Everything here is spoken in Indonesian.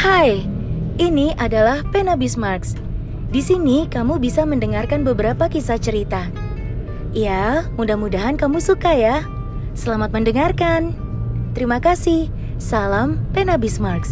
Hai, ini adalah Pena Bismarck. Di sini kamu bisa mendengarkan beberapa kisah cerita. Ya, mudah-mudahan kamu suka ya. Selamat mendengarkan. Terima kasih. Salam Pena Bismarck.